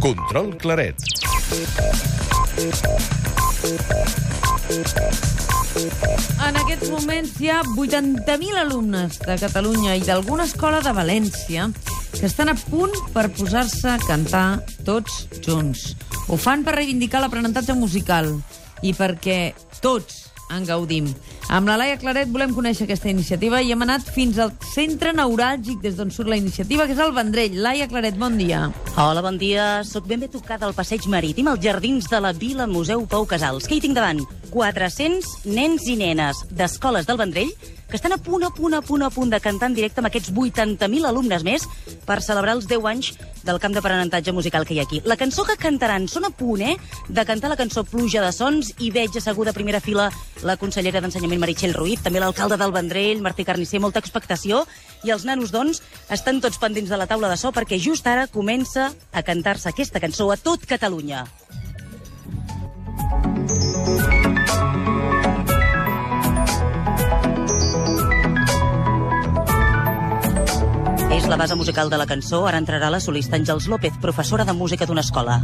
Control Claret. En aquests moments hi ha 80.000 alumnes de Catalunya i d'alguna escola de València que estan a punt per posar-se a cantar tots junts. Ho fan per reivindicar l'aprenentatge musical i perquè tots en gaudim. Amb la Laia Claret volem conèixer aquesta iniciativa i hem anat fins al centre neuràlgic des d'on surt la iniciativa, que és el Vendrell. Laia Claret, bon dia. Hola, bon dia. Soc ben bé tocada al passeig marítim, als jardins de la Vila Museu Pau Casals. Què hi tinc davant? 400 nens i nenes d'escoles del Vendrell que estan a punt, a punt, a punt, a punt de cantar en directe amb aquests 80.000 alumnes més per celebrar els 10 anys del camp d'aprenentatge musical que hi ha aquí. La cançó que cantaran són a punt, eh?, de cantar la cançó Pluja de Sons i veig asseguda a primera fila la consellera d'Ensenyament Meritxell Ruiz, també l'alcalde del Vendrell, Martí Carnisser, molta expectació, i els nanos, doncs, estan tots pendents de la taula de so perquè just ara comença a cantar-se aquesta cançó a tot Catalunya. La base musical de la cançó. Ara entrarà la solista Àngels López, professora de música d'una escola.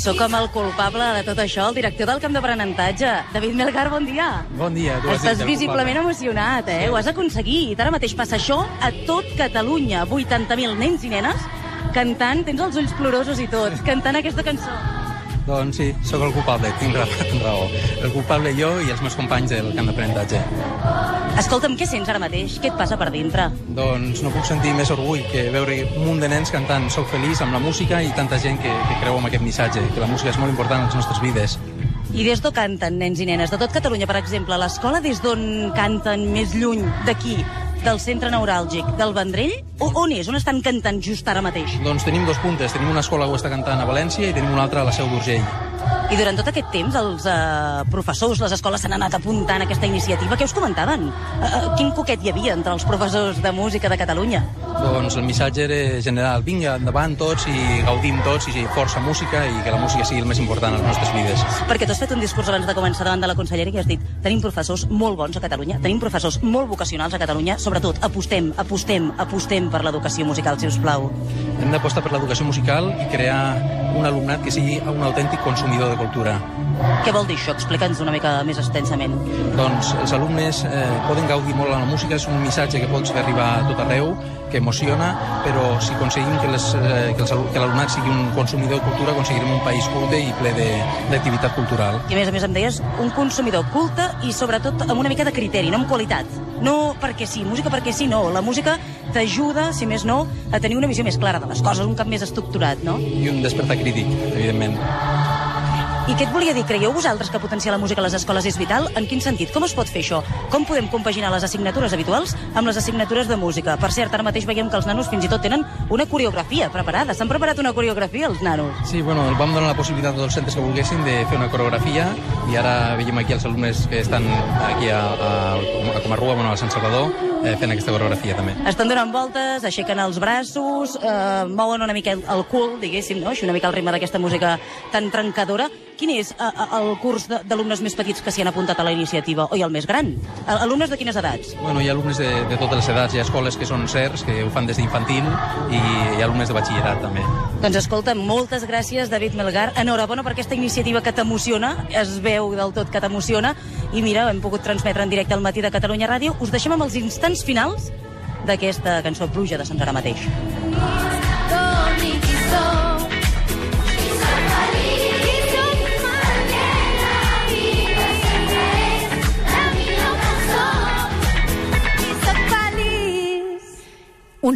Sóc amb el culpable de tot això, el director del camp d'aprenentatge. David Melgar, bon dia. Bon dia. Tu Estàs visiblement culpable. emocionat, eh? Ho has aconseguit. Ara mateix passa això a tot Catalunya. 80.000 nens i nenes cantant, tens els ulls plorosos i tot, cantant aquesta cançó. Doncs sí, sóc el culpable, tinc raó. El culpable jo i els meus companys del camp d'aprenentatge. Escolta'm, què sents ara mateix? Què et passa per dintre? Doncs no puc sentir més orgull que veure un munt de nens cantant Soc feliç amb la música i tanta gent que, que creu en aquest missatge, que la música és molt important en les nostres vides. I des d'on canten nens i nenes? De tot Catalunya, per exemple, l'escola des d'on canten més lluny d'aquí, del centre neuràlgic, del Vendrell? O on és? On estan cantant just ara mateix? Doncs tenim dos puntes. Tenim una escola que ho està cantant a València i tenim una altra a la Seu d'Urgell. I durant tot aquest temps els eh, professors, les escoles s'han anat apuntant a aquesta iniciativa. Què us comentaven? Eh, eh, quin coquet hi havia entre els professors de música de Catalunya? Doncs el missatge era general. Vinga, endavant tots i gaudim tots i força música i que la música sigui el més important a les nostres vides. Perquè tu has fet un discurs abans de començar davant de la consellera i has dit tenim professors molt bons a Catalunya, tenim professors molt vocacionals a Catalunya, sobretot apostem, apostem, apostem per l'educació musical, si us plau. Hem d'apostar per l'educació musical i crear un alumnat que sigui un autèntic consumidor de cultura. Què vol dir això? Explica'ns una mica més extensament. Doncs els alumnes eh, poden gaudir molt amb la música, és un missatge que pots fer arribar a tot arreu, que emociona, però si aconseguim que, les, eh, que, els, que l'alumnat sigui un consumidor de cultura, aconseguirem un país culte i ple de- d'activitat cultural. I a més a més em deies un consumidor culte i sobretot amb una mica de criteri, no amb qualitat. No perquè sí, música perquè sí, no. La música t'ajuda, si més no, a tenir una visió més clara de les coses, un cap més estructurat, no? I un despertar crític, evidentment. I què et volia dir? Creieu vosaltres que potenciar la música a les escoles és vital? En quin sentit? Com es pot fer això? Com podem compaginar les assignatures habituals amb les assignatures de música? Per cert, ara mateix veiem que els nanos fins i tot tenen una coreografia preparada. S'han preparat una coreografia, els nanos. Sí, bueno, vam donar la possibilitat a tots els centres que volguessin de fer una coreografia i ara veiem aquí els alumnes que estan aquí a, a, a Comarrua, bueno, a Sant Salvador, eh, fent aquesta coreografia també. Estan donant voltes, aixequen els braços, eh, mouen una mica el, el cul, diguéssim, no? Així una mica el ritme d'aquesta música tan trencadora. Quin és eh, eh, el curs de- d'alumnes més petits que s'hi han apuntat a la iniciativa? O i el més gran? Al- Alumnes de quines edats? Bueno, hi ha alumnes de, de totes les edats, hi ha escoles que són CERS, que ho fan des d'infantil, i hi ha alumnes de batxillerat també. Doncs escolta, moltes gràcies, David Melgar. Enhorabona per aquesta iniciativa que t'emociona, es veu del tot que t'emociona, i mira, hem pogut transmetre en directe al matí de Catalunya Ràdio. Us deixem amb els instants finals d'aquesta cançó Pluja de Sants ara mateix.